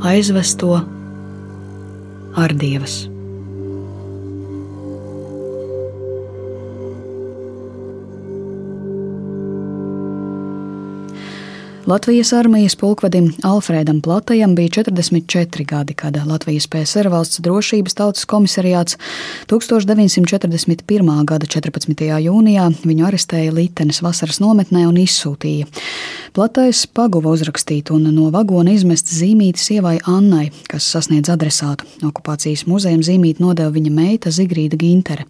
aizvesto ar dievas. Latvijas armijas pulkvedim Alfrēdam Platajam bija 44 gadi, kad Latvijas PSR valsts drošības tautas komisariāts 1941. gada 14. jūnijā viņu arestēja Lītenes vasaras nometnē un izsūtīja. Platais paguva uzrakstīt un no vagona izmest zīmīti sievai Annai, kas sasniedz adresātu. Okupācijas muzejam zīmīti nodeva viņa meita Zigrīda Gintere.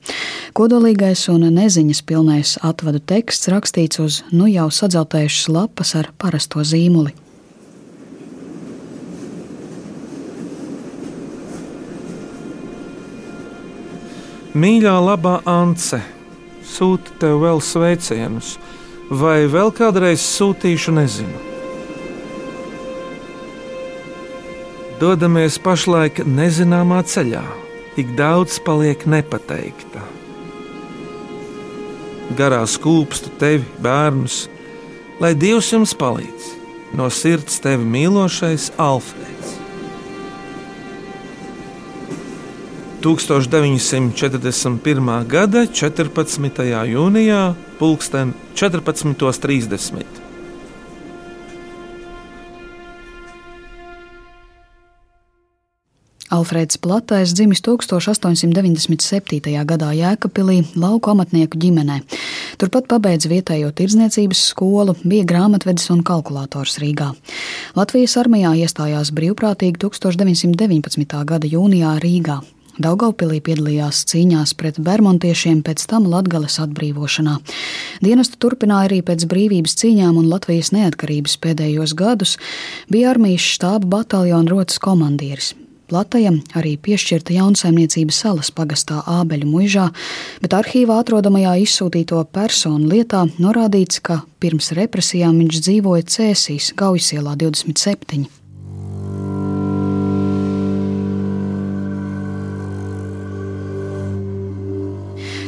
Kodolīgais un neziņas pilnais atvadu teksts rakstīts uz nu jau sadzeltējušas lapas ar parastu parasto zīmuli. Mīļā, labā Ance, sūta tev vēl sveicienus, vai vēl kādreiz sūtīšu, nezinu. Dodamies pašlaik nezināmā ceļā, tik daudz paliek nepateikta. Garā skūpstu tevi, bērnus, lai Dievs jums palīdz. No sirds tevi mīlošais Alfrēds. 1941. gada 14. jūnijā, pulksten 14.30. Alfrēds Platais dzimis 1897. gadā Jēkabpilī lauku amatnieku ģimenē. Turpat pabeidza vietējo tirdzniecības skolu, bija grāmatvedis un kalkulators Rīgā. Latvijas armijā iestājās brīvprātīgi 1919. gada jūnijā Rīgā. Daugaupilī piedalījās cīņās pret bermontiešiem, pēc tam Latgales atbrīvošanā. Dienestu turpināja arī pēc brīvības cīņām un Latvijas neatkarības pēdējos gadus, bija armijas štāba bataljona rotas komandieris. Platajam arī piešķirta jaunsaimniecības salas pagastā Ābeļu muižā, bet arhīvā atrodamajā izsūtīto personu lietā norādīts, ka pirms represijām viņš dzīvoja Cēsīs, Gaujasielā 27.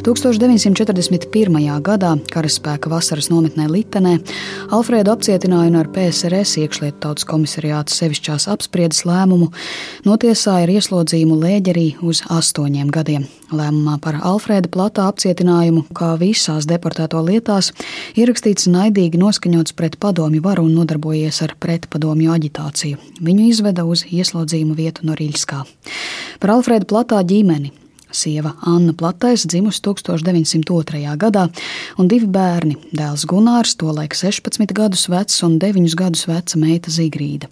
1941. gadā karaspēka vasaras nometnē Litenē Alfrēdu apcietināja un ar PSRS iekšlietu tautas komisariāta sevišķās apspriedas lēmumu notiesāja ar ieslodzījumu lēģerī uz astoņiem gadiem. Lēmumā par Alfrēda platā apcietinājumu, kā visās deportēto lietās, ierakstīts naidīgi noskaņots pret padomju varu un nodarbojies ar pretpadomju aģitāciju. Viņu izveda uz ieslodzījumu vietu Norilskā. Par Alfrēda platā ģimeni sieva Anna Platais, dzimusi 1902. gadā, un divi bērni - dēls Gunārs, tolaik 16 gadus vecs un 9 gadus veca meita Zigrīda.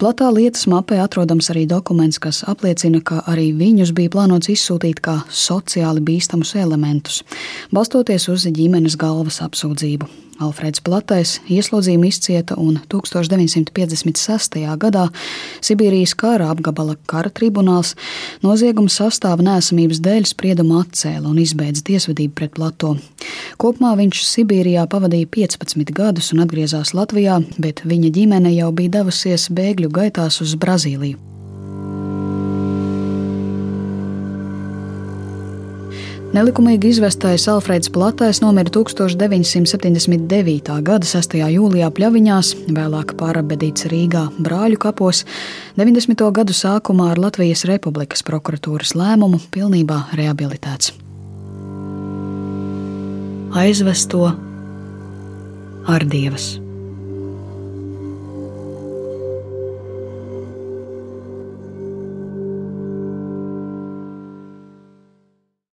Platā lietas mapē atrodams arī dokuments, kas apliecina, ka arī viņus bija plānots izsūtīt kā sociāli bīstamus elementus, balstoties uz ģimenes galvas apsūdzību. Alfrēds Platais ieslodzījumu izcieta un 1956. gadā Sibīrijas kara apgabala kara tribunāls nozieguma sastāva nēsamības dēļ spriedumu atcēla un izbeidza tiesvedību pret Plato. Kopumā viņš Sibīrijā pavadīja 15 gadus un atgriezās Latvijā, bet viņa ģimene jau bija devusies bēgļu gaitās uz Brazīliju. Nelikumīgi izvestais Alfrēds Platais nomira 1979. gada 6. jūlijā Pļaviņās, vēlāk pārabedīts Rīgā brāļu kapos, 90. gadu sākumā ar Latvijas Republikas prokuratūras lēmumu pilnībā rehabilitēts. Aizvesto ar dievas.